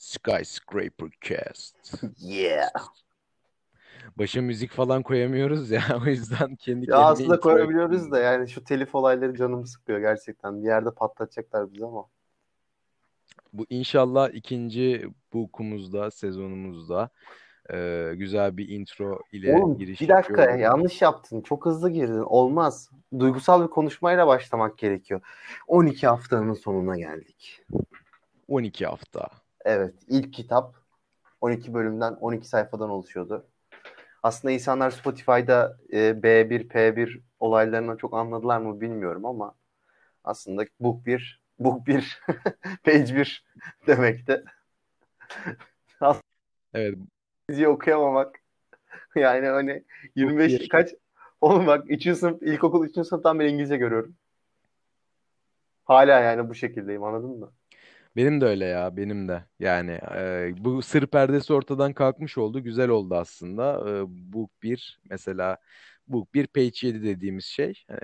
Skyscraper Cast. Yeah. Başa müzik falan koyamıyoruz ya. O yüzden kendi Ya aslında koyabiliyoruz yapıyorum. da yani şu telif olayları canımı sıkıyor gerçekten. Bir yerde patlatacaklar bizi ama. Bu inşallah ikinci book'umuzda, sezonumuzda e, güzel bir intro ile Oğlum giriş bir dakika yapıyor ya, yanlış yaptın. Çok hızlı girdin. Olmaz. Duygusal bir konuşmayla başlamak gerekiyor. 12 haftanın sonuna geldik. 12 hafta. Evet, ilk kitap 12 bölümden 12 sayfadan oluşuyordu. Aslında insanlar Spotify'da e, B1, P1 olaylarını çok anladılar mı bilmiyorum ama aslında book 1, book 1, page 1 demekti. Evet, Dizi okuyamamak. Yani hani 25 bir. kaç Oğlum bak 3. sınıf, ilkokul 3. sınıftan beri İngilizce görüyorum. Hala yani bu şekildeyim anladın mı? Benim de öyle ya, benim de. Yani e, bu sır perdesi ortadan kalkmış oldu, güzel oldu aslında. E, book 1 mesela book 1 page 7 dediğimiz şey e,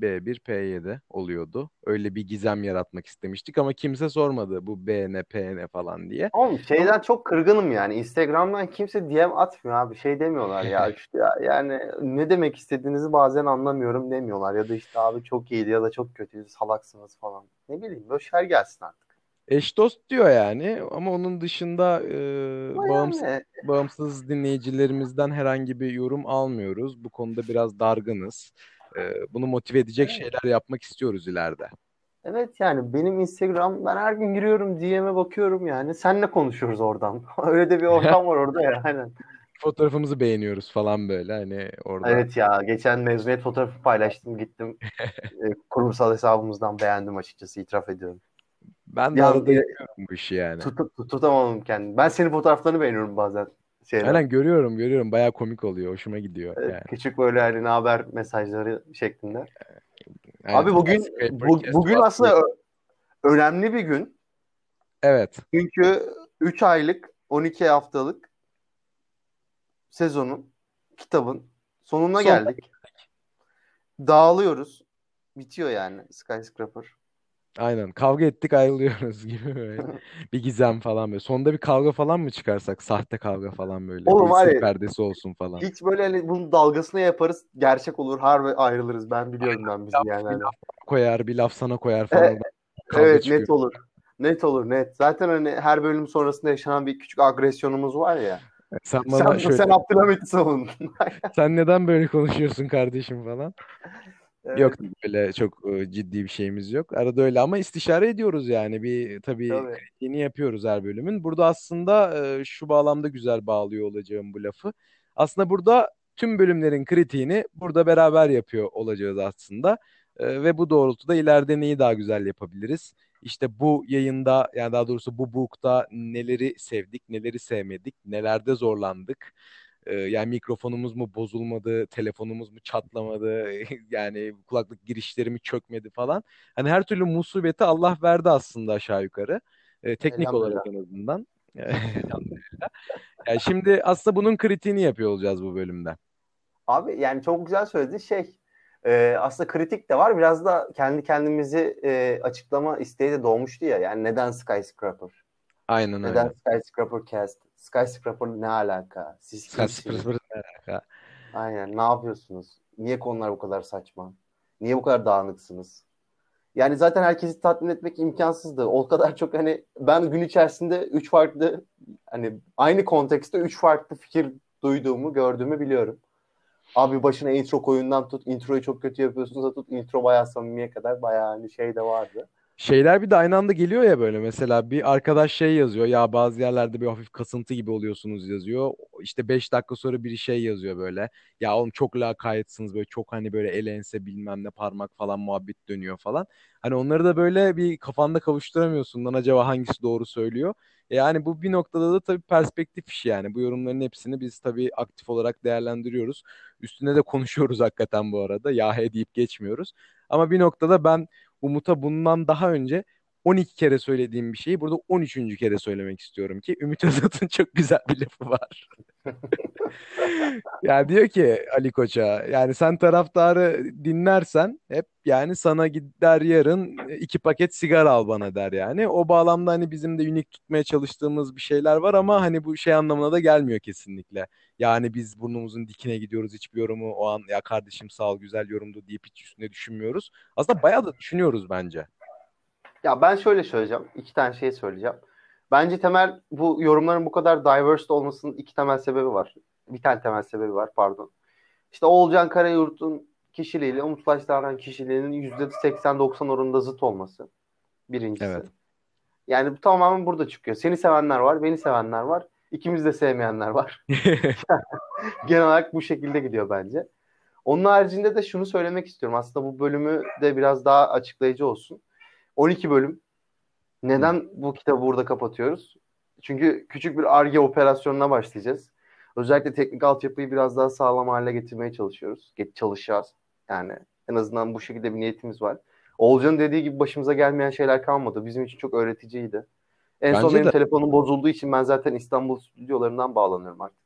B1 P7 oluyordu. Öyle bir gizem yaratmak istemiştik ama kimse sormadı bu B ne P ne falan diye. Oğlum şeyden çok kırgınım yani. Instagram'dan kimse DM atmıyor abi. Şey demiyorlar ya işte ya, yani ne demek istediğinizi bazen anlamıyorum demiyorlar. Ya da işte abi çok iyiydi ya da çok kötüydü salaksınız falan. Ne bileyim şeyler gelsin artık. Eş dost diyor yani ama onun dışında e, Ama bağımsız yani bağımsız dinleyicilerimizden herhangi bir yorum almıyoruz. Bu konuda biraz dargınız. E, bunu motive edecek Evet. şeyler yapmak istiyoruz ileride. evet yani benim Instagram ben her gün giriyorum DM'e bakıyorum yani. Senle konuşuyoruz oradan. Öyle de bir ortam var orada ya. Aynen. Fotoğrafımızı beğeniyoruz falan böyle hani orada. Evet ya geçen mezuniyet fotoğrafı paylaştım gittim e, kurumsal hesabımızdan beğendim açıkçası itiraf ediyorum. Ben de arada yapıyorum bu işi yani. Tut, tut- tutamadım kendimi. Ben senin fotoğraflarını beğeniyorum bazen. Şeyden. Aynen görüyorum görüyorum bayağı komik oluyor. Hoşuma gidiyor Evet, yani. Küçük böyle hani haber mesajları şeklinde. Aynen. Abi bugün bu- bugün aslında önemli bir gün. Evet. Çünkü 3 aylık 12 haftalık sezonun kitabın sonuna Sonuna geldik. Dağılıyoruz. Bitiyor yani Skyscraper. Aynen. Kavga ettik ayrılıyoruz gibi böyle. Bir gizem falan böyle. Sonunda bir kavga falan mı çıkarsak? Sahte kavga falan böyle. Oğlum var ya, perdesi olsun falan. Hiç böyle hani bunun dalgasını yaparız. Gerçek olur. Harbi ayrılırız. Ben biliyorum ben bizi yani. Hani. koyar, bir laf sana koyar falan. Evet, Kavga Evet çıkıyor. net olur. Net olur net. Zaten hani her bölüm sonrasında yaşanan bir küçük agresyonumuz var ya. Sen bana Sen, şöyle, sen Abdülhamit'i savundun. sen neden böyle konuşuyorsun kardeşim falan. Evet, Yok böyle çok e, ciddi bir şeyimiz yok. Arada öyle ama istişare ediyoruz yani. Bir tabii tabii. kritiğini yapıyoruz her bölümün. Burada aslında e, şu bağlamda güzel bağlıyor olacağım bu lafı. Aslında burada tüm bölümlerin kritiğini burada beraber yapıyor olacağız aslında. E, ve bu doğrultuda ileride neyi daha güzel yapabiliriz? İşte bu yayında yani daha doğrusu bu book'ta neleri sevdik, neleri sevmedik, nelerde zorlandık. Yani mikrofonumuz mu bozulmadı, telefonumuz mu çatlamadı, yani kulaklık girişleri mi çökmedi falan. Hani her türlü musibeti Allah verdi aslında aşağı yukarı. Teknik olarak en azından. Yani şimdi aslında bunun kritiğini yapıyor olacağız bu bölümde. Abi yani çok güzel söyledi şey. e, aslında kritik de var. Biraz da kendi kendimizi e, açıklama isteği de doğmuştu ya. Yani neden Skyscraper? Aynen Neden öyle. Skyscraper Cast? Skyscraper ne alaka? Siz? Skyscraper ne alaka? Aynen ne yapıyorsunuz? Niye konular bu kadar saçma? Niye bu kadar dağınıksınız? Yani zaten herkesi tatmin etmek imkansızdı. O kadar çok hani ben gün içerisinde üç farklı hani aynı kontekste üç farklı fikir duyduğumu, gördüğümü biliyorum. Abi başına intro koyundan tut, introyu çok kötü yapıyorsunuz da tut, intro bayağı samimiye kadar bayağı hani şey de vardı. Şeyler bir de aynı anda geliyor ya böyle mesela bir arkadaş şey yazıyor ya bazı yerlerde bir hafif kasıntı gibi oluyorsunuz yazıyor. İşte 5 dakika sonra biri şey yazıyor böyle. Ya oğlum çok lakaytsınız böyle çok hani böyle el ense bilmem ne parmak falan muhabbet dönüyor falan. Hani onları da böyle bir kafanda kavuşturamıyorsun lan acaba hangisi doğru söylüyor. Yani bu bir noktada da tabii perspektif işi yani. Bu yorumların hepsini biz tabii aktif olarak değerlendiriyoruz. Üstüne de konuşuyoruz hakikaten bu arada. Ya he deyip geçmiyoruz. Ama bir noktada ben Umut'a bundan daha önce 12 kere söylediğim bir şeyi burada 13. kere söylemek istiyorum ki Ümit Özat'ın çok güzel bir lafı var. Ya diyor ki Ali Koç'a yani sen taraftarı dinlersen hep yani sana gider yarın iki paket sigara al bana der yani. O bağlamda hani bizim de unik tutmaya çalıştığımız bir şeyler var ama hani bu şey anlamına da gelmiyor kesinlikle. Yani biz burnumuzun dikine gidiyoruz hiçbir yorumu o an ya kardeşim sağ ol güzel yorumdu deyip hiç üstüne düşünmüyoruz. Aslında bayağı da düşünüyoruz bence. Ya ben şöyle söyleyeceğim. iki tane şey söyleyeceğim. Bence temel bu yorumların bu kadar diverse olmasının iki temel sebebi var. Bir tane temel sebebi var pardon. İşte Oğulcan Karayurt'un kişiliğiyle Umut Başdaran kişiliğinin %80-90 oranında zıt olması. Birincisi. Evet. Yani bu tamamen burada çıkıyor. Seni sevenler var, beni sevenler var. İkimiz de sevmeyenler var. Genel olarak bu şekilde gidiyor bence. Onun haricinde de şunu söylemek istiyorum. Aslında bu bölümü de biraz daha açıklayıcı olsun. 12 bölüm. Neden bu kitabı burada kapatıyoruz? Çünkü küçük bir ARGE operasyonuna başlayacağız. Özellikle teknik altyapıyı biraz daha sağlam hale getirmeye çalışıyoruz. Get çalışacağız. Yani en azından bu şekilde bir niyetimiz var. Olcan'ın dediği gibi başımıza gelmeyen şeyler kalmadı. Bizim için çok öğreticiydi. En Bence son benim de. telefonum bozulduğu için ben zaten İstanbul stüdyolarından bağlanıyorum artık.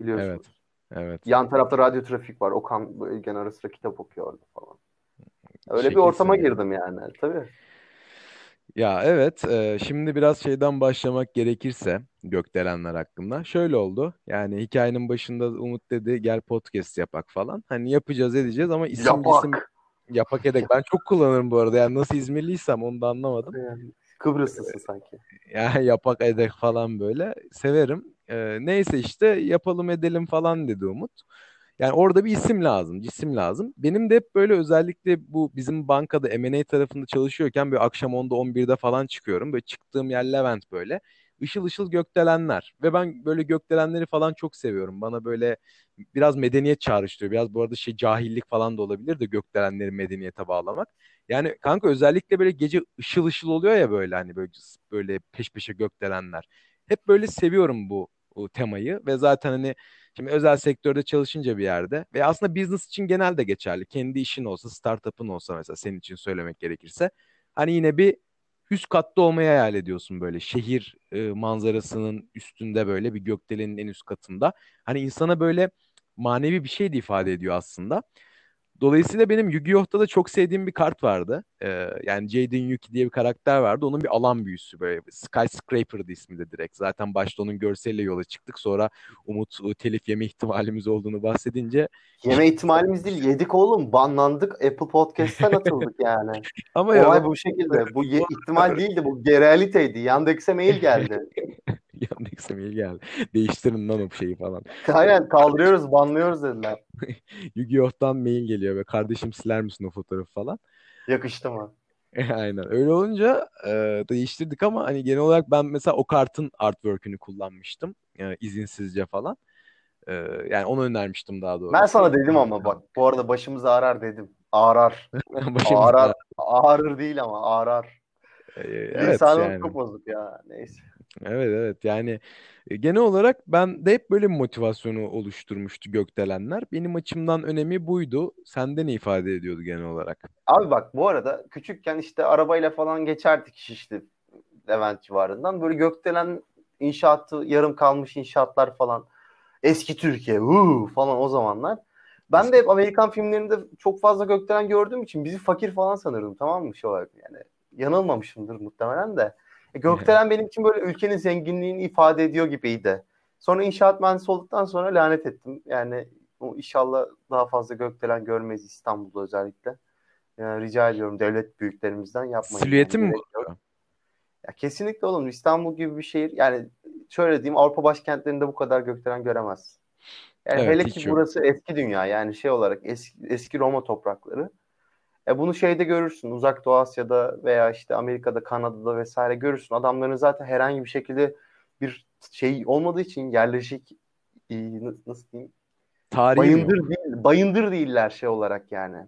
Biliyorsunuz. Evet. Evet. Yan tarafta radyo trafik var. Okan gene ara sıra kitap okuyor orada falan. Öyle Şekilsin bir ortama yani. girdim yani. Tabii. Ya evet, e, şimdi biraz şeyden başlamak gerekirse gökdelenler hakkında. Şöyle oldu. Yani hikayenin başında Umut dedi gel podcast yapak falan. Hani yapacağız edeceğiz ama isim Yapak. isim yapak edek. Ben çok kullanırım bu arada. Yani nasıl İzmirliysem onu da anlamadım. Yani Kıbrıslısın sanki. Yani yapak edek falan böyle. Severim. E, neyse işte yapalım edelim falan dedi Umut. Yani orada bir isim lazım, cisim lazım. Benim de hep böyle özellikle bu bizim bankada M&A tarafında çalışıyorken bir akşam 10'da 11'de falan çıkıyorum. Böyle çıktığım yer Levent böyle. Işıl ışıl gökdelenler. Ve ben böyle gökdelenleri falan çok seviyorum. Bana böyle biraz medeniyet çağrıştırıyor. Biraz bu arada şey cahillik falan da olabilir de gökdelenleri medeniyete bağlamak. Yani kanka özellikle böyle gece ışıl ışıl oluyor ya böyle hani böyle böyle peş peşe gökdelenler. Hep böyle seviyorum bu, bu temayı ve zaten hani Şimdi özel sektörde çalışınca bir yerde ve aslında business için genelde geçerli. Kendi işin olsa, startup'ın olsa mesela senin için söylemek gerekirse hani yine bir üst katta olmayı hayal ediyorsun böyle şehir e, manzarasının üstünde böyle bir gökdelenin en üst katında. Hani insana böyle manevi bir şey de ifade ediyor aslında. Dolayısıyla benim Yu-Gi-Oh'ta da çok sevdiğim bir kart vardı. Ee, yani Jaden Yuki diye bir karakter vardı. Onun bir alan büyüsü böyle. Skyscraper'dı ismi de direkt. Zaten başta onun görseliyle yola çıktık. Sonra Umut telif yeme ihtimalimiz olduğunu bahsedince. Yeme ihtimalimiz değil. Yedik oğlum. Banlandık. Apple Podcast'tan atıldık yani. Ama Olay ya, bu şekilde. Bu ye- ihtimal değildi. Bu realiteydi. Yandex'e mail geldi. Yandex mail geldi. Değiştirin lan o şeyi falan. Aynen kaldırıyoruz, banlıyoruz dediler. Yu-Gi-Oh'tan mail geliyor ve kardeşim siler misin o fotoğrafı falan. Yakıştı mı? Aynen. Öyle olunca e, değiştirdik ama hani genel olarak ben mesela o kartın artwork'ünü kullanmıştım. E, izinsizce falan. E, yani onu önermiştim daha doğrusu. Ben sana dedim ama bak bu arada başımız ağrar dedim. Ağrar. başımız ağrar. Ağrır değil ama ağrar. E, evet, İnsanın yani. çok bozuk ya. Neyse. Evet evet yani e, genel olarak ben de hep böyle bir motivasyonu oluşturmuştu gökdelenler. Benim açımdan önemi buydu. Sende ne ifade ediyordu genel olarak? Abi bak bu arada küçükken işte arabayla falan geçerdik Şişli Levent civarından. Böyle gökdelen inşaatı yarım kalmış inşaatlar falan. Eski Türkiye uu, falan o zamanlar. Ben de hep Amerikan filmlerinde çok fazla gökdelen gördüğüm için bizi fakir falan sanırdım tamam mı şey olarak yani. Yanılmamışımdır muhtemelen de. E, gökdelen benim için böyle ülkenin zenginliğini ifade ediyor gibiydi. Sonra inşaat mühendisi olduktan sonra lanet ettim. Yani inşallah daha fazla gökdelen görmeyiz İstanbul'da özellikle. Yani rica ediyorum devlet büyüklerimizden yapmayın. Silüeti yani. mi Ya kesinlikle oğlum İstanbul gibi bir şehir yani şöyle diyeyim Avrupa başkentlerinde bu kadar gökdelen göremez. Yani evet, hele ki burası eski dünya yani şey olarak eski, eski Roma toprakları. E bunu şeyde görürsün. Uzak Doğu Asya'da veya işte Amerika'da, Kanada'da vesaire görürsün. Adamların zaten herhangi bir şekilde bir şey olmadığı için yerleşik nasıl diyeyim? Tarihi bayındır mi? değil, bayındır değiller şey olarak yani.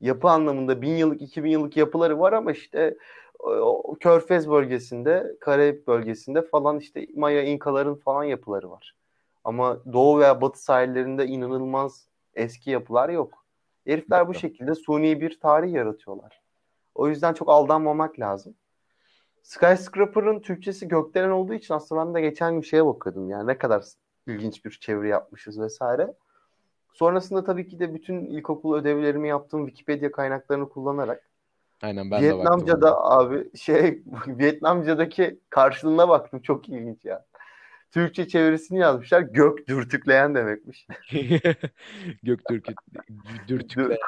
Yapı anlamında bin yıllık, iki bin yıllık yapıları var ama işte o Körfez bölgesinde, Karayip bölgesinde falan işte Maya İnkaların falan yapıları var. Ama Doğu veya Batı sahillerinde inanılmaz eski yapılar yok. Herifler bu şekilde suni bir tarih yaratıyorlar. O yüzden çok aldanmamak lazım. Skyscraper'ın Türkçesi gökdelen olduğu için aslında ben de geçen gün şeye bakıyordum. Yani ne kadar ilginç bir çeviri yapmışız vesaire. Sonrasında tabii ki de bütün ilkokul ödevlerimi yaptığım Wikipedia kaynaklarını kullanarak Aynen ben de baktım. Vietnamca'da abi şey Vietnamca'daki karşılığına baktım çok ilginç ya. Türkçe çevirisini yazmışlar. Gök dürtükleyen demekmiş. Göktürk dürtükleyen.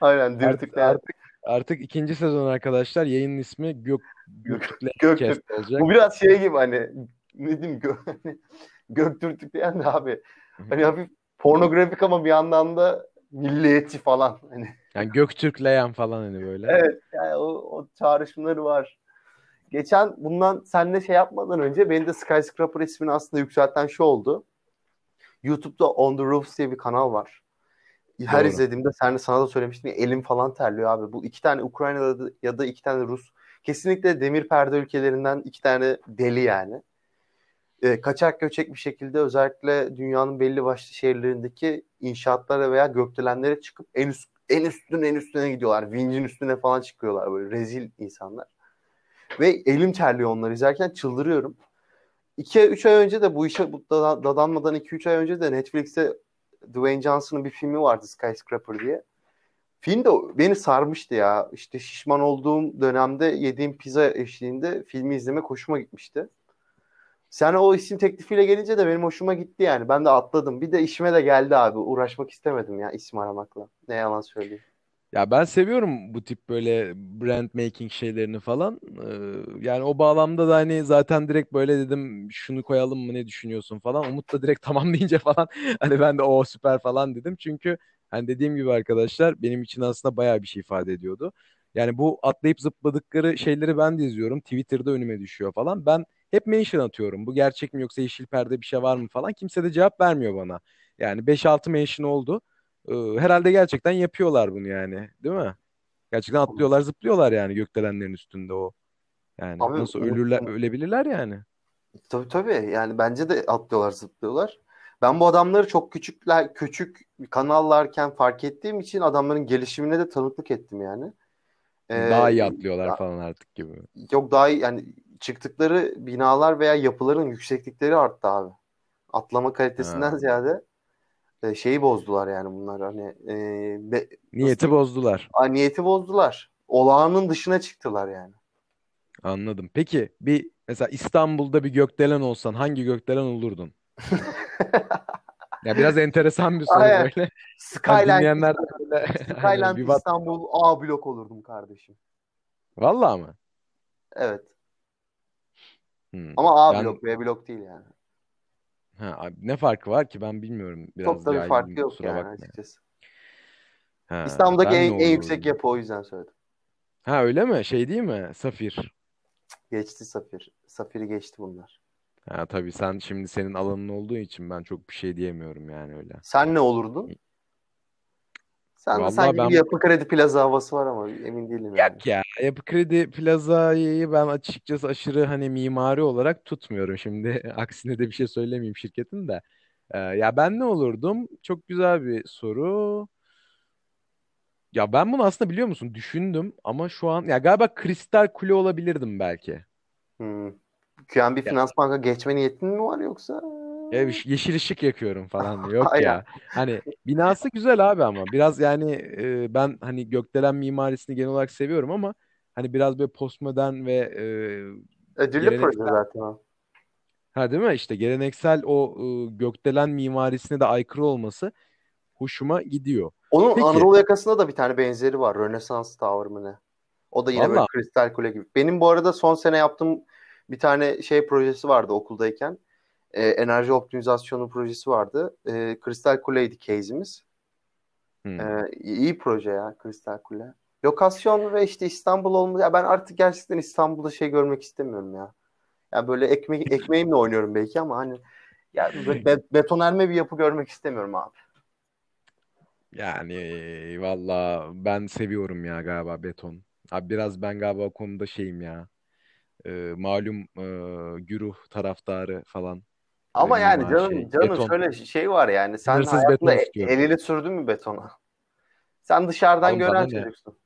Aynen dürtükleyen. Artık, artık, artık ikinci sezon arkadaşlar yayının ismi Gök Dürtükleyen Gök, olacak. Bu biraz şey gibi hani ne diyeyim gö hani, Gök dürtükleyen de abi. Hani hafif pornografik ama bir yandan da milliyetçi falan. Hani. Yani Göktürkleyen falan hani böyle. Evet yani o, o çağrışımları var. Geçen bundan seninle şey yapmadan önce beni de Skyscraper ismini aslında yükselten şu oldu. YouTube'da On The Roofs diye bir kanal var. Her Doğru. izlediğimde sen sana da söylemiştim ya elim falan terliyor abi. Bu iki tane Ukraynalı ya da iki tane Rus. Kesinlikle demir perde ülkelerinden iki tane deli yani. E, kaçak göçek bir şekilde özellikle dünyanın belli başlı şehirlerindeki inşaatlara veya gökdelenlere çıkıp en üst en üstün en üstüne gidiyorlar. Vincin üstüne falan çıkıyorlar böyle rezil insanlar. Ve elim terliyor onları izlerken çıldırıyorum. 2-3 ay önce de bu işe bu dadanmadan 2-3 ay önce de Netflix'te Dwayne Johnson'ın bir filmi vardı Skyscraper diye. Film de beni sarmıştı ya. İşte şişman olduğum dönemde yediğim pizza eşliğinde filmi izleme hoşuma gitmişti. Sen o isim teklifiyle gelince de benim hoşuma gitti yani. Ben de atladım. Bir de işime de geldi abi. Uğraşmak istemedim ya isim aramakla. Ne yalan söyleyeyim. Ya ben seviyorum bu tip böyle brand making şeylerini falan. Ee, yani o bağlamda da hani zaten direkt böyle dedim şunu koyalım mı ne düşünüyorsun falan. Umut da direkt tamam deyince falan hani ben de o süper falan dedim. Çünkü hani dediğim gibi arkadaşlar benim için aslında bayağı bir şey ifade ediyordu. Yani bu atlayıp zıpladıkları şeyleri ben de izliyorum. Twitter'da önüme düşüyor falan. Ben hep mention atıyorum. Bu gerçek mi yoksa yeşil perde bir şey var mı falan. Kimse de cevap vermiyor bana. Yani 5-6 mention oldu. Ee, herhalde gerçekten yapıyorlar bunu yani. Değil mi? Gerçekten atlıyorlar, zıplıyorlar yani gökdelenlerin üstünde o. Yani Abi, nasıl ölürler, ölebilirler yani. Tabii tabii. Yani bence de atlıyorlar, zıplıyorlar. Ben bu adamları çok küçükler, küçük kanallarken fark ettiğim için adamların gelişimine de tanıklık ettim yani. Ee, Daha iyi atlıyorlar ya- falan artık gibi. Yok daha iyi yani çıktıkları binalar veya yapıların yükseklikleri arttı abi. Atlama kalitesinden Ha. ziyade e, şeyi bozdular yani bunlar hani e, be- Niyeti bozdular. a, niyeti bozdular. Olağanın dışına çıktılar yani. Anladım. Peki bir mesela İstanbul'da bir gökdelen olsan hangi gökdelen olurdun? Ya biraz enteresan bir soru Aynen. böyle. Skyline, dinleyenler böyle Skyline bir İstanbul A blok olurdum kardeşim. Vallahi mı? Evet. Hmm. Ama A Ben- blok B blok değil yani. Ha, abi ne farkı var ki ben bilmiyorum. Biraz Çok da bir farkı yok yani bakma. açıkçası. Ha, İstanbul'daki en, en yüksek yapı o yüzden söyledim. Ha öyle mi? Şey değil mi? Safir. Geçti Safir. Safir'i geçti bunlar. Ha tabii sen şimdi senin alanın olduğu için ben çok bir şey diyemiyorum yani öyle. Sen ne olurdun? Sen de sanki ben- bir yapı kredi plaza havası var ama emin değilim yani. Yok ya Yapı Kredi Plaza'yı ben açıkçası aşırı hani mimari olarak tutmuyorum. Şimdi aksine de bir şey söylemeyeyim şirketin de. Ee, ya ben ne olurdum? Çok güzel bir soru. Ya ben bunu aslında biliyor musun düşündüm ama şu an ya galiba Kristal Kule olabilirdim belki. Hmm. QNB Ya- Finans Bank'a geçme niyetin mi var yoksa? Ya bir- yeşil ışık yakıyorum falan. Yok Aynen. ya. Hani binası güzel abi ama biraz yani e, ben hani gökdelen mimarisini genel olarak seviyorum ama hani biraz böyle postmodern ve e, Ödüllü Geleneksel- proje zaten o. ha değil mi işte geleneksel o e, gökdelen mimarisine de aykırı olması hoşuma gidiyor. Onun Peki. Anadolu yakasında da bir tane benzeri var. Rönesans Tower mı ne? O da yine böyle kristal kule gibi. Benim bu arada son sene yaptığım bir tane şey projesi vardı okuldayken. Ee, enerji optimizasyonu projesi vardı. Ee, kristal kuleydi case'imiz. Hmm. Ee, iyi proje ya Kristal Kule. Lokasyon ve işte İstanbul olması. Ya ben artık gerçekten İstanbul'da şey görmek istemiyorum ya. Ya böyle ekmek ekmeğimle oynuyorum belki ama hani ya be- betonerme bir yapı görmek istemiyorum abi. Yani valla ben seviyorum ya galiba beton. Abi biraz ben galiba o konuda şeyim ya. E, malum e, güruh taraftarı falan. Ama Böyle yani canım şey, canım beton. şöyle şey var yani sen Sınırsız hayatında e- elini sürdün mü betona? Sen dışarıdan bana gören çocuksun.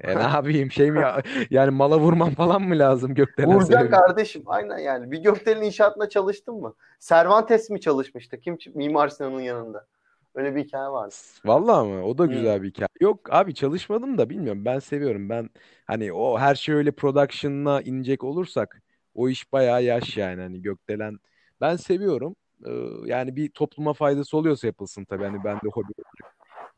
E ne yapayım şey mi ya yani mala vurmam falan mı lazım gökdelen sebebi? kardeşim. Aynen yani. Bir gökdelen inşaatında çalıştın mı? Cervantes mi çalışmıştı? Kim Mimar Sinan'ın yanında? Öyle bir hikaye vardı. Vallahi mı? O da Hı. güzel bir hikaye. Yok abi çalışmadım da bilmiyorum. Ben seviyorum. Ben hani o her şey öyle production'ına inecek olursak o iş bayağı yaş yani hani gökdelen. Ben seviyorum. Ee, yani bir topluma faydası oluyorsa yapılsın tabii. Hani ben de hobi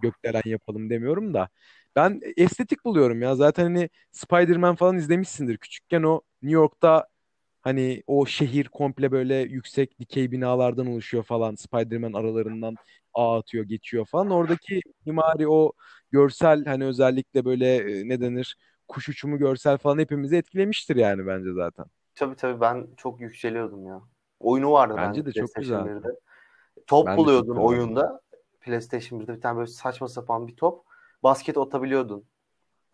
gökdelen yapalım demiyorum da. Ben estetik buluyorum ya. Zaten hani Spider-Man falan izlemişsindir. Küçükken o New York'ta Hani o şehir komple böyle yüksek dikey binalardan oluşuyor falan. Spider-Man aralarından ağ atıyor, geçiyor falan. Oradaki mimari o görsel hani özellikle böyle e, ne denir kuş uçumu görsel falan hepimizi etkilemiştir yani bence zaten. Tabii tabii ben çok yükseliyordum ya. Oyunu vardı Bence de çok. 1'de. Top Ben buluyordun oyunda. PlayStation 1'de bir tane böyle saçma sapan bir top. Basket atabiliyordun.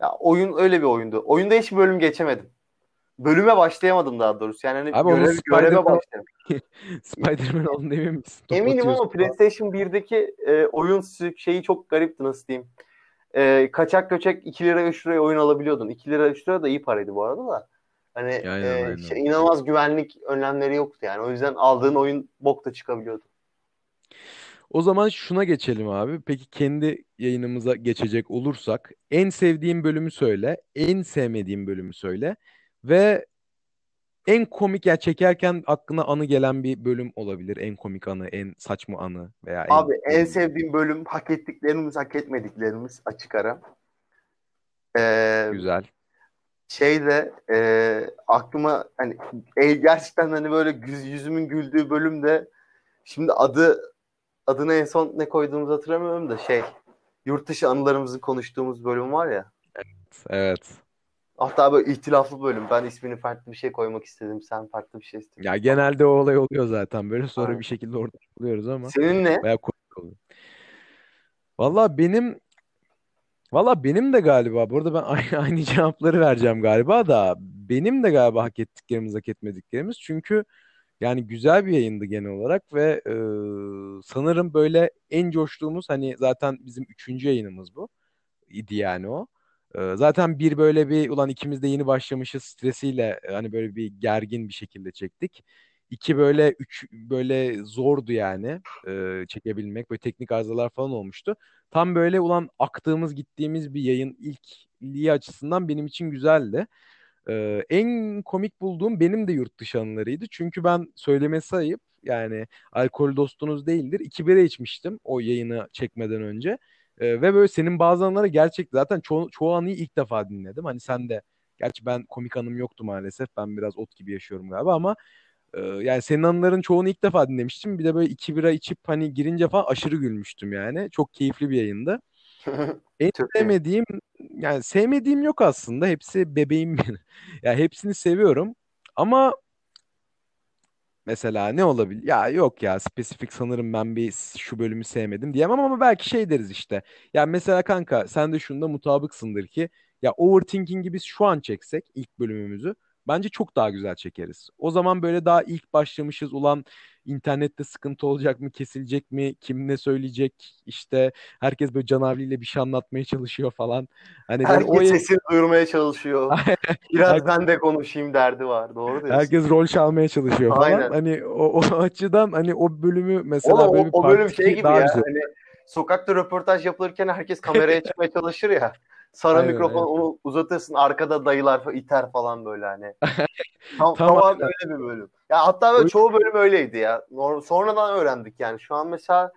Ya oyun öyle bir oyundu. Oyunda hiç bölüm geçemedim. Bölüme başlayamadım daha doğrusu. Yani hani Abi görev, göreve başlayamadım. Spider-Man olduğunu emin misin? Top Eminim ama. PlayStation 1'deki e, oyun şeyi çok garipti nasıl diyeyim. E, kaçak göçek 2 lira 3 liraya oyun alabiliyordun. 2 lira 3 lira da iyi paraydı bu arada da. Hani Aynen e, aynen. şey, inanılmaz güvenlik önlemleri yoktu yani. O yüzden aldığın oyun bok da çıkabiliyordu. O zaman şuna geçelim abi. Peki kendi yayınımıza geçecek olursak en sevdiğin bölümü söyle, en sevmediğin bölümü söyle ve En komik ya çekerken aklına anı gelen bir bölüm olabilir. En komik anı, en saçma anı veya en Abi en sevdiğim bölüm hak ettiklerimiz hak etmediklerimiz açık ara. Ee, güzel. Şey de e, aklıma hani e, gerçekten hani böyle yüz- yüzümün güldüğü bölüm de şimdi adı adını en son ne koyduğumuzu hatırlamıyorum da şey yurt dışı anılarımızı konuştuğumuz bölüm var ya. Evet. Hatta böyle ihtilaflı bölüm. Ben ismini farklı bir şey koymak istedim. Sen farklı bir şey istedin. Ya genelde o olay oluyor zaten. Böyle sonra Aynen. bir şekilde orada buluyoruz ama Senin ne? bayağı komik oluyor. Valla benim valla benim de galiba burada ben aynı, aynı cevapları vereceğim galiba da benim de galiba hak ettiklerimiz hak etmediklerimiz çünkü yani güzel bir yayındı genel olarak ve e, sanırım böyle en coştuğumuz hani zaten bizim üçüncü yayınımız bu. idi yani o. Ee, zaten bir böyle bir ulan ikimiz de yeni başlamışız stresiyle e, hani böyle bir gergin bir şekilde çektik. İki böyle üç böyle zordu yani e, çekebilmek. Böyle teknik arızalar falan olmuştu. Tam böyle ulan aktığımız gittiğimiz bir yayın ilkliği açısından benim için güzeldi. Ee, en komik bulduğum benim de yurt dışı anılarıydı. Çünkü ben söylemesi ayıp yani alkol dostunuz değildir. İki bira içmiştim o yayını çekmeden önce. Ee, ve böyle senin bazı anıları gerçek zaten çoğu, çoğu anıyı ilk defa dinledim. Hani sen de gerçi ben komik anım yoktu maalesef. Ben biraz ot gibi yaşıyorum galiba ama e, yani senin anıların çoğunu ilk defa dinlemiştim. Bir de böyle iki bira içip hani girince falan aşırı gülmüştüm yani. Çok keyifli bir yayındı. En Çok sevmediğim yani sevmediğim yok aslında. Hepsi bebeğim benim. Ya hepsini seviyorum. Ama mesela ne olabilir? Ya yok ya spesifik sanırım ben bir şu bölümü sevmedim diyemem ama belki şey deriz işte. Ya mesela kanka sen de şunda mutabıksındır ki ya overthinking'i biz şu an çeksek ilk bölümümüzü bence çok daha güzel çekeriz. O zaman böyle daha ilk başlamışız ulan internette sıkıntı olacak mı kesilecek mi kim ne söyleyecek işte herkes böyle canavliyle bir şey anlatmaya çalışıyor falan. Hani böyle o Herkes sesini duyurmaya çalışıyor. Biraz Herkes- ben de konuşayım derdi var. Doğru diyorsun. Herkes rol çalmaya çalışıyor falan. Aynen. Hani o, o açıdan hani o bölümü mesela Oğlum, böyle o, bir o bölüm part şey gibi ya. güzel. Hani sokakta röportaj yapılırken herkes kameraya çıkmaya çalışır ya. Sana Aynen, mikrofon aynen. onu uzatırsın arkada dayılar iter falan böyle hani. Tam, Tam tamam aynen. öyle bir bölüm. Ya hatta böyle çoğu bölüm öyleydi ya. Sonradan öğrendik yani. Şu an mesela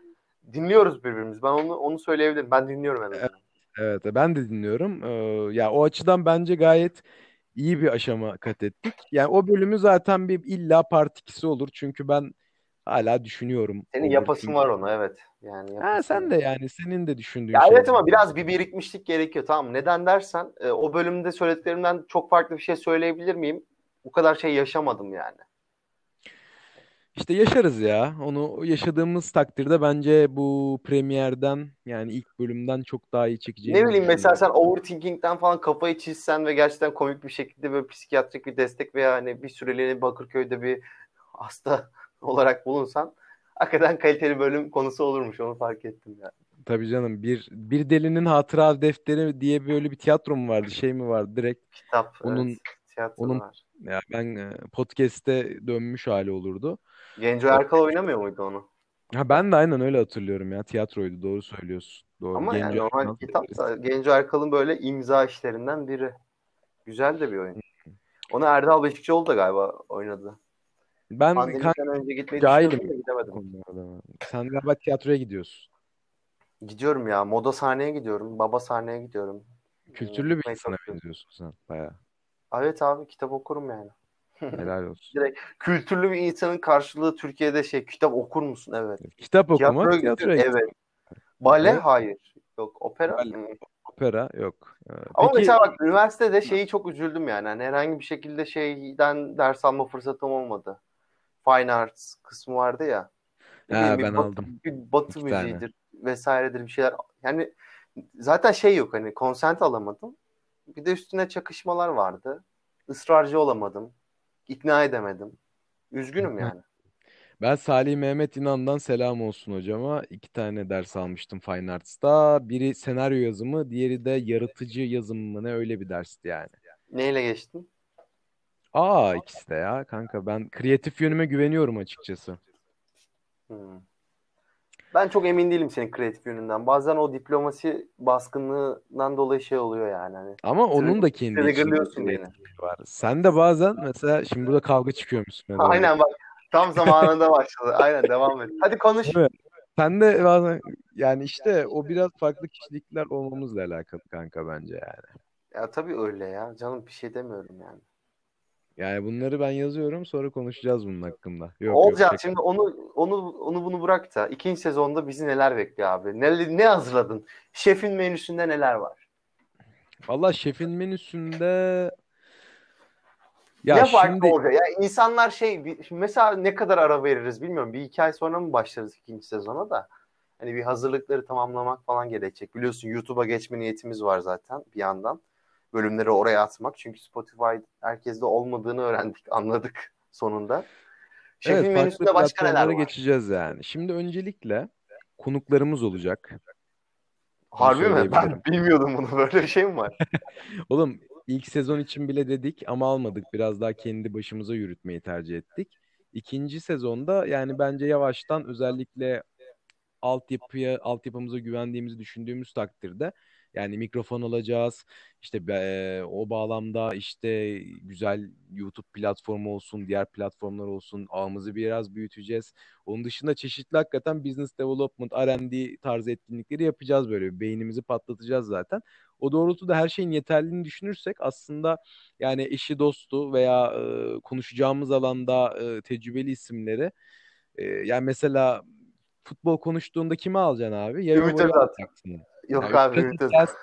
dinliyoruz birbirimizi. Ben onu onu söyleyebilirim. Ben dinliyorum en azından. Evet, ben de dinliyorum. Ee, ya o açıdan bence gayet iyi bir aşama kat ettik. Yani o bölümü zaten bir illa part 2'si olur. Çünkü ben hala düşünüyorum. Senin yapasın var onu evet. Yani Ha, sen de yani senin de düşündüğün Ya şey. evet ama biraz bir birikmişlik gerekiyor tamam? Neden dersen e, o bölümde söylediklerimden çok farklı bir şey söyleyebilir miyim? O kadar şey yaşamadım yani. İşte yaşarız ya. Onu yaşadığımız takdirde bence bu premierden yani ilk bölümden çok daha iyi çekeceğimizi Ne bileyim mesela sen overthinking'den falan kafayı çizsen ve gerçekten komik bir şekilde böyle psikiyatrik bir destek veya hani bir süreliğine Bakırköy'de bir hasta olarak bulunsan hakikaten kaliteli bölüm konusu olurmuş onu fark ettim ya. Tabii canım bir bir delinin hatıra defteri diye böyle bir tiyatro mu vardı şey mi vardı direkt Kitap, onun evet. Tiyatro onun var. ya ben e, podcast'te dönmüş hali olurdu. Genco Erkal oynamıyor muydu onu? Ha ben de aynen öyle hatırlıyorum ya tiyatroydu doğru söylüyorsun. Doğru. Ama yani Genco normal Erkan kitap da Genco Erkal'ın böyle imza işlerinden biri. Güzel de bir oyun. Onu Erdal Beşikçioğlu da galiba oynadı. Ben kanka Pandemiden önce gitmeyi cahilim düşünüyordum da gidemedim. Sen galiba tiyatroya gidiyorsun. Gidiyorum ya. Moda sahneye gidiyorum. Baba sahneye gidiyorum. Kültürlü bir Gitmeye insana benziyorsun sen bayağı. Evet abi kitap okurum yani. Helal olsun. Direkt kültürlü bir insanın karşılığı Türkiye'de şey kitap okur musun? Evet. Kitap okumak, Tiyatroya tiyatroya gitmek. Evet. Bale Evet. hayır. Yok opera. Bale. Hı. Opera yok. Ee, Ama Peki mesela bak üniversitede şeyi çok üzüldüm yani. Hani herhangi bir şekilde şeyden ders alma fırsatım olmadı. Fine Arts kısmı vardı ya. Ha, bir ben batı, aldım. bir batı iki tane. müziğidir vesairedir bir şeyler. Yani zaten şey yok hani konsent alamadım. Bir de üstüne çakışmalar vardı. Israrcı olamadım. İkna edemedim. Üzgünüm yani. Ben Salih Mehmet İnan'dan selam olsun hocama. İki tane ders almıştım Fine Arts'ta. Biri senaryo yazımı, diğeri de yaratıcı yazım mı ne öyle bir dersti yani. Neyle geçtin? Aa ikisi de ya kanka ben kreatif yönüme güveniyorum açıkçası. Hmm. Ben çok emin değilim senin kreatif yönünden. Bazen o diplomasi baskınlığından dolayı şey oluyor yani. Hani Ama onun da kendi triggerlıyorsun beni. var. Sen de bazen mesela şimdi burada kavga çıkıyor üstüne doğru. Aynen bak tam zamanında başladı. Aynen devam et. Hadi konuş. Evet. Sen de bazen yani işte o biraz farklı kişilikler olmamızla alakalı kanka bence yani. Ya tabii öyle ya. Canım bir şey demiyorum yani. Yani bunları ben yazıyorum sonra konuşacağız bunun hakkında. Yok yok Olcan şaka. şimdi onu onu onu bunu bırak da ikinci sezonda bizi neler bekliyor abi? Ne, ne hazırladın? Şefin menüsünde neler var? Valla şefin menüsünde ya ne farklı şimdi olacak? Ya insanlar şey mesela ne kadar ara veririz bilmiyorum. Bir iki ay sonra mı başlarız ikinci sezona da? Hani bir hazırlıkları tamamlamak falan gerekecek. Biliyorsun YouTube'a geçme niyetimiz var zaten bir yandan. Bölümleri oraya atmak. Çünkü Spotify herkeste olmadığını öğrendik, anladık sonunda. Şefin evet menüsünde başka neler var? geçeceğiz yani. Şimdi öncelikle konuklarımız olacak. Harbi mi? Ben bilmiyordum bunu. Böyle bir şey mi var? Oğlum ilk sezon için bile dedik ama almadık. Biraz daha kendi başımıza yürütmeyi tercih ettik. İkinci sezonda yani bence yavaştan özellikle altyapıya, altyapımıza güvendiğimizi düşündüğümüz takdirde yani mikrofon alacağız. İşte be- o bağlamda işte güzel YouTube platformu olsun, diğer platformlar olsun. Ağımızı biraz büyüteceğiz. Onun dışında çeşitli hakikaten business development, R&D tarzı etkinlikleri yapacağız böyle. Beynimizi patlatacağız zaten. O doğrultuda her şeyin yeterliliğini düşünürsek aslında yani eşi dostu veya e, konuşacağımız alanda e, tecrübeli isimleri e, yani mesela futbol konuştuğunda kimi alacaksın abi? Ya Ümit Özat. Yok Ya abi Ümit Özat.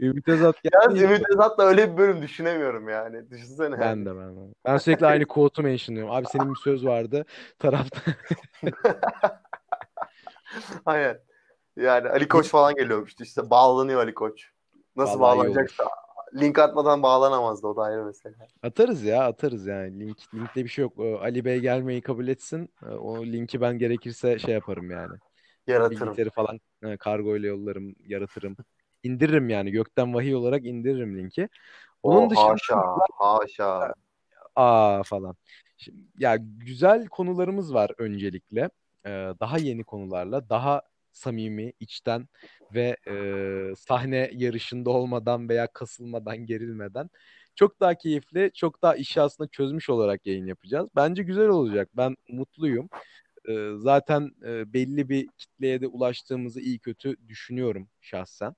Ümit Özat Yalnız. Ümit Özat'la öyle bir bölüm düşünemiyorum yani. Düşünsene. Ben de ben de. Ben sürekli aynı quote'u mentionlıyorum. Abi senin bir söz vardı. Tarafta Aynen. Yani Ali Koç falan geliyormuştu işte. Bağlanıyor Ali Koç. Nasıl Vallahi bağlanacaksa. Link atmadan bağlanamazdı o da ayrı mesele. atarız ya atarız yani. Link linkte bir şey yok. O Ali Bey gelmeyi kabul etsin. O linki ben gerekirse şey yaparım yani. Yaratırım. Bilgisayarı falan e, kargo ile yollarım, yaratırım. İndiririm yani. Gökten vahiy olarak indiririm linki. Onun dışında haşa. Haşa. aa falan. Şimdi, ya güzel konularımız var öncelikle. Ee, daha yeni konularla, daha samimi, içten ve e, sahne yarışında olmadan veya kasılmadan, gerilmeden çok daha keyifli, çok daha işi aslında çözmüş olarak yayın yapacağız. Bence güzel olacak. Ben mutluyum. Ee, zaten e, belli bir kitleye de ulaştığımızı iyi kötü düşünüyorum şahsen.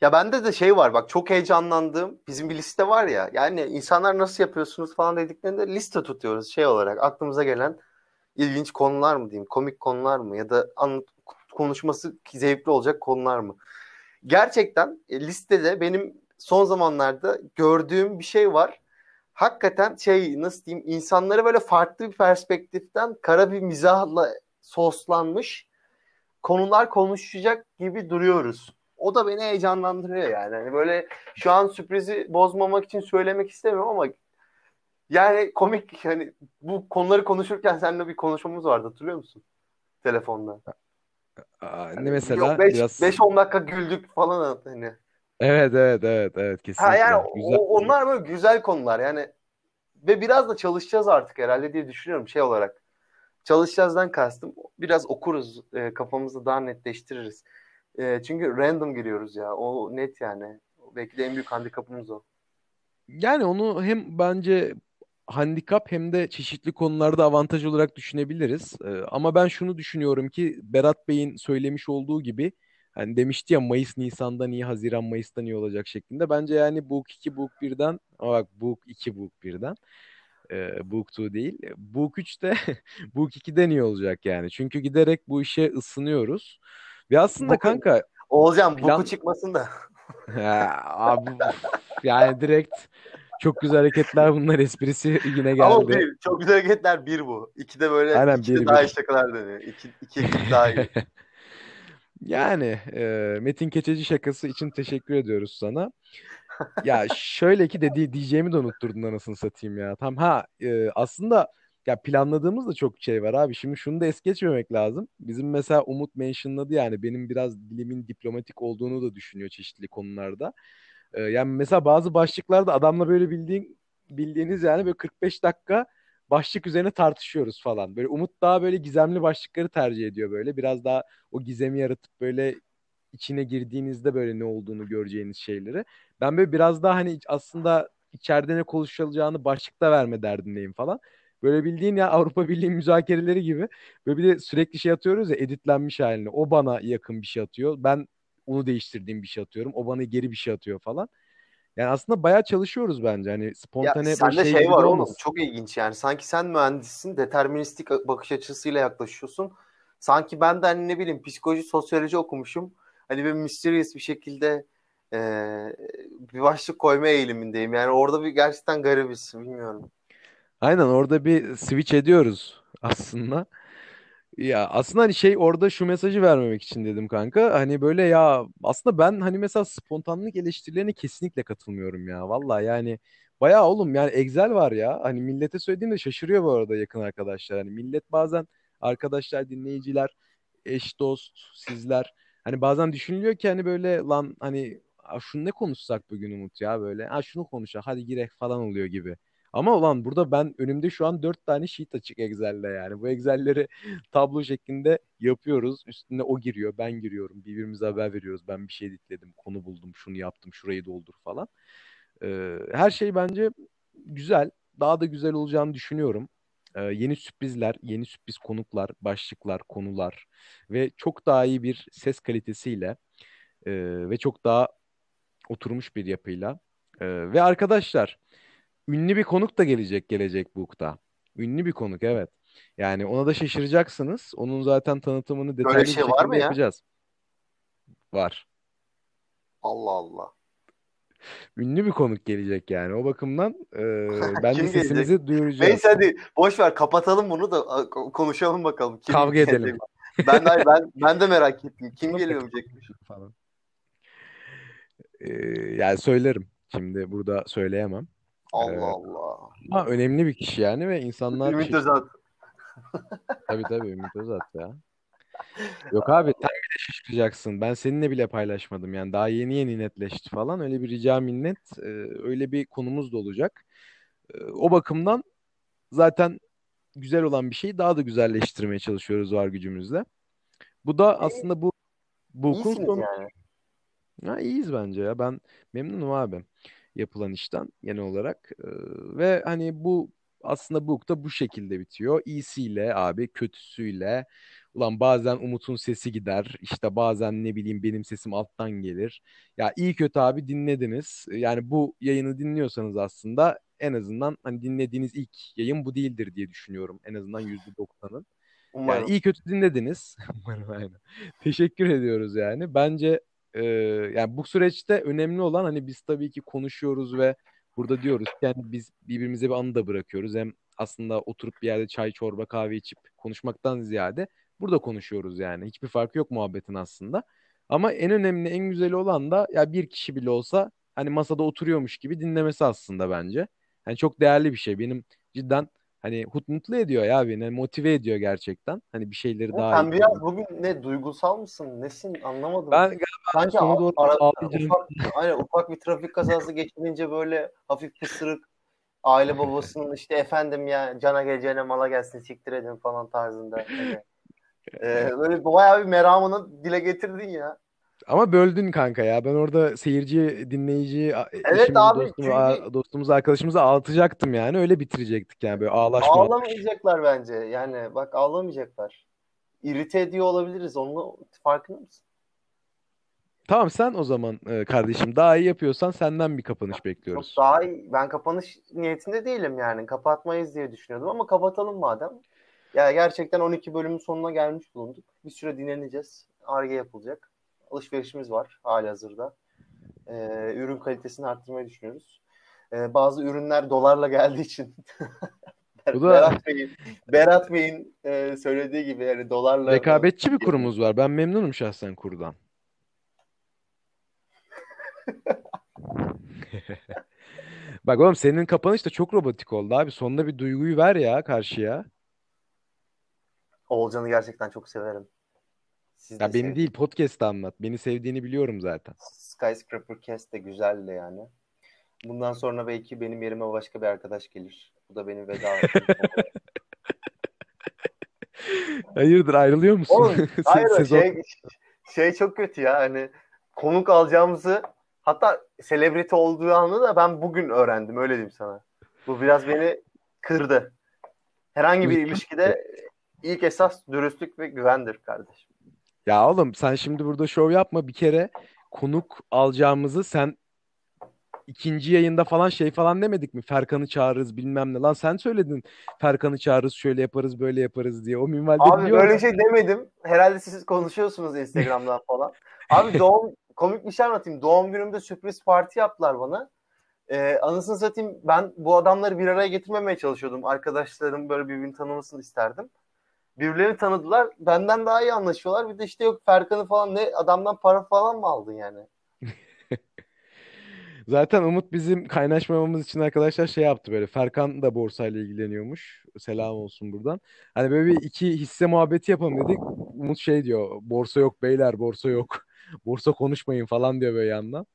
Ya bende de şey var bak çok heyecanlandığım bizim bir liste var ya yani insanlar nasıl yapıyorsunuz falan dediklerinde liste tutuyoruz şey olarak aklımıza gelen ilginç konular mı diyeyim komik konular mı ya da an, konuşması zevkli olacak konular mı? Gerçekten e, listede benim son zamanlarda gördüğüm bir şey var. Hakikaten şey nasıl diyeyim insanları böyle farklı bir perspektiften kara bir mizahla soslanmış konular konuşacak gibi duruyoruz. O da beni heyecanlandırıyor yani. Hani böyle şu an sürprizi bozmamak için söylemek istemiyorum ama yani komik hani bu konuları konuşurken seninle bir konuşmamız vardı hatırlıyor musun? Telefonda. Aa, ne yok mesela 5 biraz 5-10 dakika güldük falan hani. Evet evet evet evet Ha yani kesinlikle güzel. o- onlar böyle güzel konular yani ve biraz da çalışacağız artık herhalde diye düşünüyorum şey olarak. Çalışacağızdan kastım biraz okuruz e, kafamızı daha netleştiririz. E, çünkü random giriyoruz ya o net yani. Belki de en büyük handikapımız o. Yani onu hem bence handikap hem de çeşitli konularda avantaj olarak düşünebiliriz. Ee, ama ben şunu düşünüyorum ki Berat Bey'in söylemiş olduğu gibi hani demişti ya Mayıs Nisan'dan iyi, Haziran Mayıs'tan iyi olacak şeklinde. Bence yani Book 2 Book 1'den ama bak Book 2 Book 1'den e, Book 2 değil. Book 3 de Book 2'den iyi olacak yani. Çünkü giderek bu işe ısınıyoruz. Ve aslında Boku, kanka Oğulcan plan çıkmasın da. Ha, abi yani direkt çok güzel hareketler bunlar esprisi yine Ama geldi. bir, çok güzel hareketler bir bu. İki de böyle Aynen iki de bir daha bir. iyi şakalar dönüyor. İki, iki ekip daha iyi. Yani e, Metin Keçeci şakası için teşekkür ediyoruz sana. Ya şöyle ki dedi diyeceğimi de unutturdun anasını satayım ya. Tam ha e, aslında ya planladığımız da çok şey var abi. Şimdi şunu da es geçmemek lazım. Bizim mesela Umut mentionladı yani benim biraz dilimin diplomatik olduğunu da düşünüyor çeşitli konularda. E, yani mesela bazı başlıklarda adamla böyle bildiğin bildiğiniz yani böyle 45 dakika başlık üzerine tartışıyoruz falan. Böyle Umut daha böyle gizemli başlıkları tercih ediyor böyle. Biraz daha o gizemi yaratıp böyle içine girdiğinizde böyle ne olduğunu göreceğiniz şeyleri. Ben böyle biraz daha hani aslında içeride ne konuşulacağını başlıkta verme derdindeyim falan. Böyle bildiğin ya Avrupa Birliği müzakereleri gibi. Böyle bir de sürekli şey atıyoruz ya editlenmiş halini. O bana yakın bir şey atıyor. Ben onu değiştirdiğim bir şey atıyorum. O bana geri bir şey atıyor falan. Yani aslında bayağı çalışıyoruz bence. Hani Ya spontane böyle sende şey şey var oğlum olmasın. çok ilginç yani. Sanki sen mühendissin deterministik bakış açısıyla yaklaşıyorsun. Sanki ben de hani ne bileyim psikoloji, sosyoloji okumuşum. Hani bir mysterious bir şekilde eee, bir başlık koyma eğilimindeyim. Yani orada bir gerçekten garibiz. Bilmiyorum. Aynen orada bir switch ediyoruz aslında. Ya aslında hani şey orada şu mesajı vermemek için dedim kanka. Hani böyle ya aslında ben hani mesela spontanlık eleştirilerine kesinlikle katılmıyorum ya. Vallahi yani bayağı oğlum yani Excel var ya. Hani millete söylediğimde şaşırıyor bu arada yakın arkadaşlar. Hani millet bazen arkadaşlar, dinleyiciler, eş dost, sizler hani bazen düşünülüyor ki hani böyle lan hani "Aa, şunu ne konuşsak bugün Umut ya böyle. Ha şunu konuşalım hadi girek falan oluyor gibi. Ama ulan burada ben önümde şu an dört tane sheet açık Excel'de yani. Bu Excel'leri tablo şeklinde yapıyoruz. Üstüne o giriyor, ben giriyorum. Birbirimize haber veriyoruz. Ben bir şey editledim, konu buldum, şunu yaptım, şurayı doldur falan. Ee, her şey bence güzel. Daha da güzel olacağını düşünüyorum. Ee, yeni sürprizler, yeni sürpriz konuklar, başlıklar, konular ve çok daha iyi bir ses kalitesiyle e, ve çok daha oturmuş bir yapıyla. E, ve arkadaşlar ünlü bir konuk da gelecek gelecek Book'ta. Ünlü bir konuk evet. Yani ona da şaşıracaksınız. Onun zaten tanıtımını Böyle bir detaylı bir şey var mı ya? yapacağız. Var. Allah Allah. Ünlü bir konuk gelecek yani. O bakımdan e, bence Kim gelecek? sesimizi duyuracağız. Neyse hadi boş ver kapatalım bunu da konuşalım bakalım. Kim Kavga gelecek? edelim Ben de, ben ben de merak ettim. Kim gelecekmiş? falan. E, yani söylerim. Şimdi burada söyleyemem. Allah E, Allah. ama önemli bir kişi yani ve insanlar Ümit Özat. tabii tabii Ümit Özat ya. Yok abi sen bile şaşıracaksın. Ben seninle bile paylaşmadım. Yani daha yeni yeni netleşti falan. Öyle bir rica minnet. e, öyle bir konumuz da olacak. E, o bakımdan zaten güzel olan bir şeyi daha da güzelleştirmeye çalışıyoruz var gücümüzle. Bu da İyi, aslında bu Book'un iyisiniz sonu. yani. Ha, iyiyiz bence ya. Ben memnunum abi yapılan işten genel olarak. E, ve hani bu aslında Book da bu şekilde bitiyor. İyisiyle abi kötüsüyle. Ulan bazen Umut'un sesi gider. İşte bazen ne bileyim benim sesim alttan gelir. Ya iyi kötü abi dinlediniz. Yani bu yayını dinliyorsanız aslında en azından hani dinlediğiniz ilk yayın bu değildir diye düşünüyorum. En azından %90'ın. Yani Umarım. iyi kötü dinlediniz. Umarım aynen. Teşekkür ediyoruz yani. Bence e, yani bu süreçte önemli olan hani biz tabii ki konuşuyoruz ve burada diyoruz yani biz birbirimize bir anı da bırakıyoruz. Hem aslında oturup bir yerde çay, çorba, kahve içip konuşmaktan ziyade burada konuşuyoruz yani. Hiçbir farkı yok muhabbetin aslında. Ama en önemli, en güzeli olan da ya bir kişi bile olsa hani masada oturuyormuş gibi dinlemesi aslında bence. Yani çok değerli bir şey. Benim cidden Hani hut mutlu ediyor ya beni. hani motive ediyor gerçekten. Hani bir şeyleri daha sen iyi biraz bugün ne duygusal mısın? Nesin? Anlamadım. Ben galiba Sanki sona a- doğru ara, ufak, aynen, ufak bir trafik kazası geçirince böyle hafif pısırık aile babasının işte efendim ya cana geleceğine mala gelsin siktir edin falan tarzında. Hani, e, böyle bayağı bir meramını dile getirdin ya. Ama böldün kanka ya. Ben orada seyirci, dinleyici, a- Evet eşimizi, abi dostumu, çünkü dostumuzu, arkadaşımızı ağlatacaktım yani. Öyle bitirecektik yani böyle ağlaşma. ağlamayacaklar bence. Yani bak ağlamayacaklar. İrite ediyor olabiliriz. Onun farkında mısın? Tamam sen o zaman e, kardeşim daha iyi yapıyorsan senden bir kapanış bekliyoruz. daha iyi. Ben kapanış niyetinde değilim yani. Kapatmayız diye düşünüyordum ama kapatalım madem. Ya gerçekten 12 bölümün sonuna gelmiş bulunduk. Bir süre dinleneceğiz. Ar-Ge yapılacak. Alışverişimiz var halihazırda. Ee, ürün kalitesini arttırmayı düşünüyoruz. Ee, bazı ürünler dolarla geldiği için Bu da Berat Bey'in Berat Bey'in e, söylediği gibi yani dolarla rekabetçi bir kurumuz var. Ben memnunum şahsen kurdan. Bak oğlum senin kapanış da çok robotik oldu abi. Sonunda bir duyguyu ver ya karşıya. Oğulcan'ı gerçekten çok severim. Siz de Ya beni sevin. değil podcast'ta anlat. Beni sevdiğini biliyorum zaten. Skyscraper Cast de güzeldi yani. Bundan sonra belki benim yerime başka bir arkadaş gelir. Bu da benim veda Hayırdır ayrılıyor musun? Oğlum Se- hayır o Sezon şey, şey çok kötü ya hani konuk alacağımızı hatta selebriti olduğu anı da ben bugün öğrendim öyle diyeyim sana. Bu biraz beni kırdı. Herhangi bir ilişkide ilk esas dürüstlük ve güvendir kardeşim. Ya oğlum sen şimdi burada şov yapma bir kere konuk alacağımızı sen ikinci yayında falan şey falan demedik mi? Ferkan'ı çağırırız bilmem ne. Lan sen söyledin Ferkan'ı çağırırız şöyle yaparız böyle yaparız diye. O minvalde Abi böyle şey demedim. Herhalde siz konuşuyorsunuz Instagram'dan falan. Abi doğum komik bir şey anlatayım. Doğum günümde sürpriz parti yaptılar bana. Ee, anasını satayım ben bu adamları bir araya getirmemeye çalışıyordum. Arkadaşlarım böyle birbirini tanımasını isterdim. Birbirlerini tanıdılar. Benden daha iyi anlaşıyorlar. Bir de işte yok Ferkan'ı falan ne adamdan para falan mı aldın yani? Zaten Umut bizim kaynaşmamamız için arkadaşlar şey yaptı böyle. Ferkan da borsayla ilgileniyormuş. Selam olsun buradan. Hani böyle bir iki hisse muhabbeti yapalım dedik. Umut şey diyor. Borsa yok beyler borsa yok. Borsa konuşmayın falan diyor böyle yandan.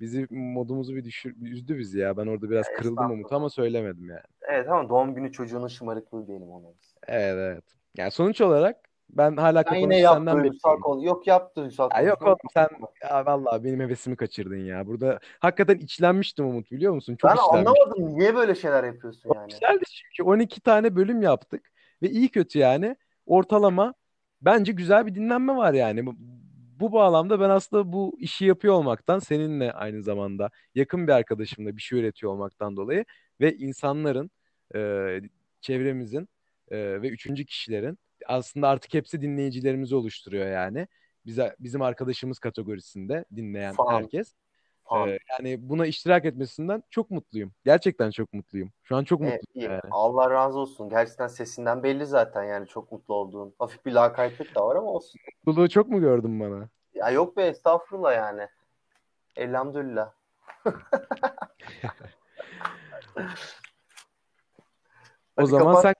Bizi modumuzu bir düşür, üzdü bizi ya. Ben orada biraz kırıldım Umut ama söylemedim yani. Evet ama doğum günü çocuğunun şımarıklığı diyelim ona. Evet evet. Yani sonuç olarak ben hala Ben yine kapanışı senden. Yok yap duygusal Ya yok oğlum sen ya vallahi benim hevesimi kaçırdın ya. Burada hakikaten içlenmiştim Umut biliyor musun? Çok Ben içlenmiştim. anlamadım. Niye böyle şeyler yapıyorsun yani? Güzeldi çünkü 12 tane bölüm yaptık ve iyi kötü yani ortalama bence güzel bir dinlenme var yani. Bu, bu bağlamda ben aslında bu işi yapıyor olmaktan seninle aynı zamanda yakın bir arkadaşımla bir şey üretiyor olmaktan dolayı ve insanların e, çevremizin e, ve üçüncü kişilerin aslında artık hepsi dinleyicilerimizi oluşturuyor yani. Bize, bizim arkadaşımız kategorisinde dinleyen Fan. herkes. Fan. Ee, yani buna iştirak etmesinden çok mutluyum. Gerçekten çok mutluyum. Şu an çok Evet, mutluyum yani. Allah razı olsun. Gerçekten sesinden belli zaten yani çok mutlu olduğun. Hafif bir lakaytlık da var ama olsun. Mutluluğu çok mu gördün bana? Ya yok be estağfurullah yani. Elhamdülillah. O Hadi zaman kapat. sen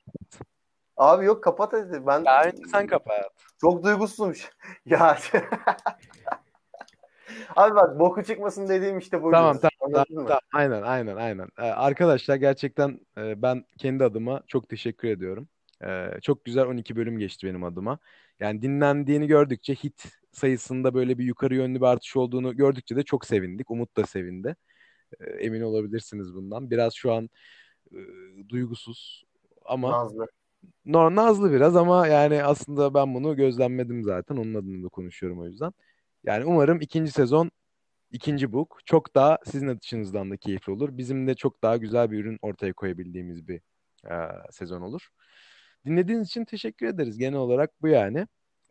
Abi yok kapat hadi. Ben önce sen kapat. çok duygusuzum. ya. Abi bak boku çıkmasın dediğim işte buydu. Tamam tamam tamam, tamam. Aynen aynen aynen. Ee, arkadaşlar gerçekten e, ben kendi adıma çok teşekkür ediyorum. Ee, çok güzel 12 bölüm geçti benim adıma. Yani dinlendiğini gördükçe hit sayısında böyle bir yukarı yönlü bir artış olduğunu gördükçe de çok sevindik. Umut da sevindi. Ee, emin olabilirsiniz bundan. Biraz şu an e, duygusuz ama Nazlı. No, nazlı biraz ama yani aslında ben bunu gözlemledim zaten. Onun adına da konuşuyorum o yüzden. Yani umarım ikinci sezon, ikinci book çok daha sizin açınızdan da keyifli olur. Bizim de çok daha güzel bir ürün ortaya koyabildiğimiz bir e, sezon olur. Dinlediğiniz için teşekkür ederiz. Genel olarak bu yani.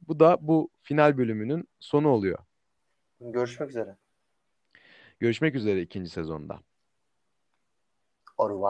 Bu da bu final bölümünün sonu oluyor. Görüşmek üzere. Görüşmek üzere ikinci sezonda. Au revoir.